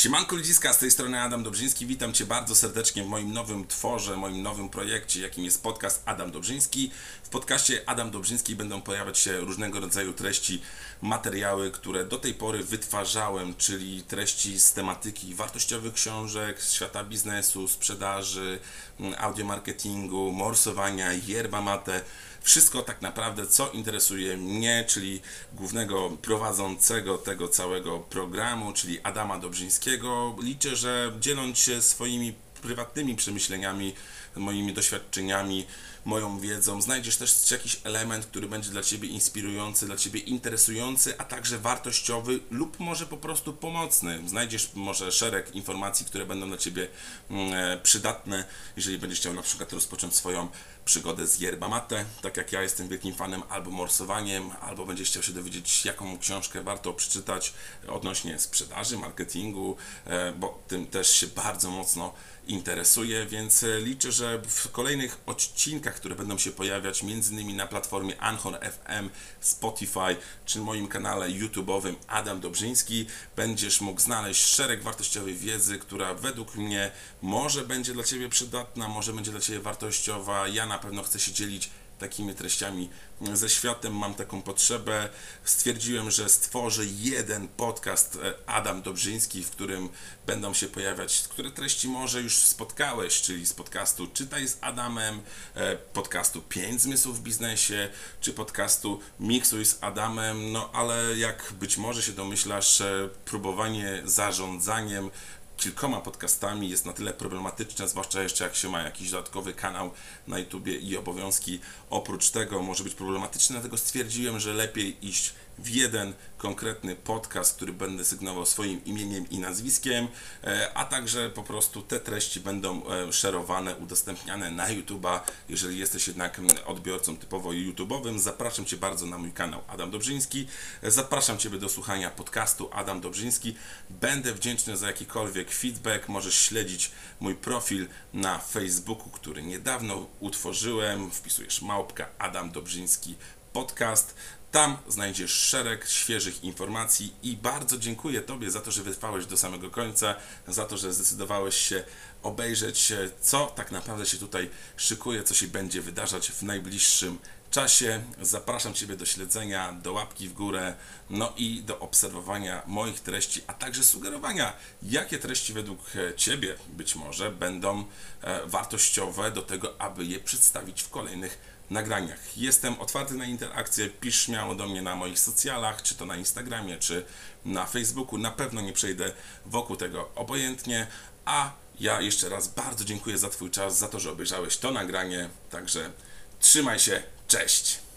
Siemanko ludziska, z tej strony Adam Dobrzyński. Witam Cię bardzo serdecznie w moim nowym tworze, moim nowym projekcie, jakim jest podcast Adam Dobrzyński. W podcaście Adam Dobrzyński będą pojawiać się różnego rodzaju treści, materiały, które do tej pory wytwarzałem, czyli treści z tematyki wartościowych książek, z świata biznesu, sprzedaży, audiomarketingu, morsowania, yerba mate wszystko tak naprawdę, co interesuje mnie, czyli głównego prowadzącego tego całego programu, czyli Adama Dobrzyńskiego. Liczę, że dzieląc się swoimi prywatnymi przemyśleniami, moimi doświadczeniami, moją wiedzą, znajdziesz też jakiś element, który będzie dla Ciebie inspirujący, dla Ciebie interesujący, a także wartościowy lub może po prostu pomocny. Znajdziesz może szereg informacji, które będą dla Ciebie mm, e, przydatne, jeżeli będziesz chciał na przykład rozpocząć swoją przygodę z yerba mate, tak jak ja jestem wielkim fanem, albo morsowaniem, albo będziesz chciał się dowiedzieć, jaką książkę warto przeczytać odnośnie sprzedaży, marketingu, e, bo tym też się bardzo mocno interesuje, więc e, liczę, że w kolejnych odcinkach, które będą się pojawiać między innymi na platformie Anchor FM, Spotify czy moim kanale YouTube'owym Adam Dobrzyński, będziesz mógł znaleźć szereg wartościowej wiedzy, która według mnie może będzie dla Ciebie przydatna, może będzie dla Ciebie wartościowa. Ja na pewno chcę się dzielić takimi treściami ze światem, mam taką potrzebę. Stwierdziłem, że stworzę jeden podcast e, Adam Dobrzyński, w którym będą się pojawiać, które treści może już spotkałeś, czyli z podcastu Czytaj z Adamem, e, podcastu 5 zmysłów w biznesie, czy podcastu Miksuj z Adamem, no ale jak być może się domyślasz, próbowanie zarządzaniem kilkoma podcastami. Jest na tyle problematyczne, zwłaszcza jeszcze jak się ma jakiś dodatkowy kanał na YouTubie i obowiązki oprócz tego. Może być problematyczne, dlatego stwierdziłem, że lepiej iść w jeden konkretny podcast, który będę sygnował swoim imieniem i nazwiskiem, e, a także po prostu te treści będą e, szerowane, udostępniane na YouTube'a. Jeżeli jesteś jednak odbiorcą typowo YouTube'owym, zapraszam Cię bardzo na mój kanał Adam Dobrzyński. Zapraszam Ciebie do słuchania podcastu Adam Dobrzyński. Będę wdzięczny za jakikolwiek feedback. Możesz śledzić mój profil na Facebooku, który niedawno utworzyłem. Wpisujesz małpka Adam Dobrzyński podcast. Tam znajdziesz szereg świeżych informacji i bardzo dziękuję Tobie za to, że wytrwałeś do samego końca, za to, że zdecydowałeś się obejrzeć, co tak naprawdę się tutaj szykuje, co się będzie wydarzać w najbliższym czasie. Zapraszam Ciebie do śledzenia, do łapki w górę, no i do obserwowania moich treści, a także sugerowania, jakie treści według Ciebie być może będą e, wartościowe do tego, aby je przedstawić w kolejnych nagraniach. Jestem otwarty na interakcję, pisz śmiało do mnie na moich socjalach, czy to na Instagramie, czy na Facebooku. Na pewno nie przejdę wokół tego obojętnie, a ja jeszcze raz bardzo dziękuję za Twój czas, za to, że obejrzałeś to nagranie. Także trzymaj się, cześć!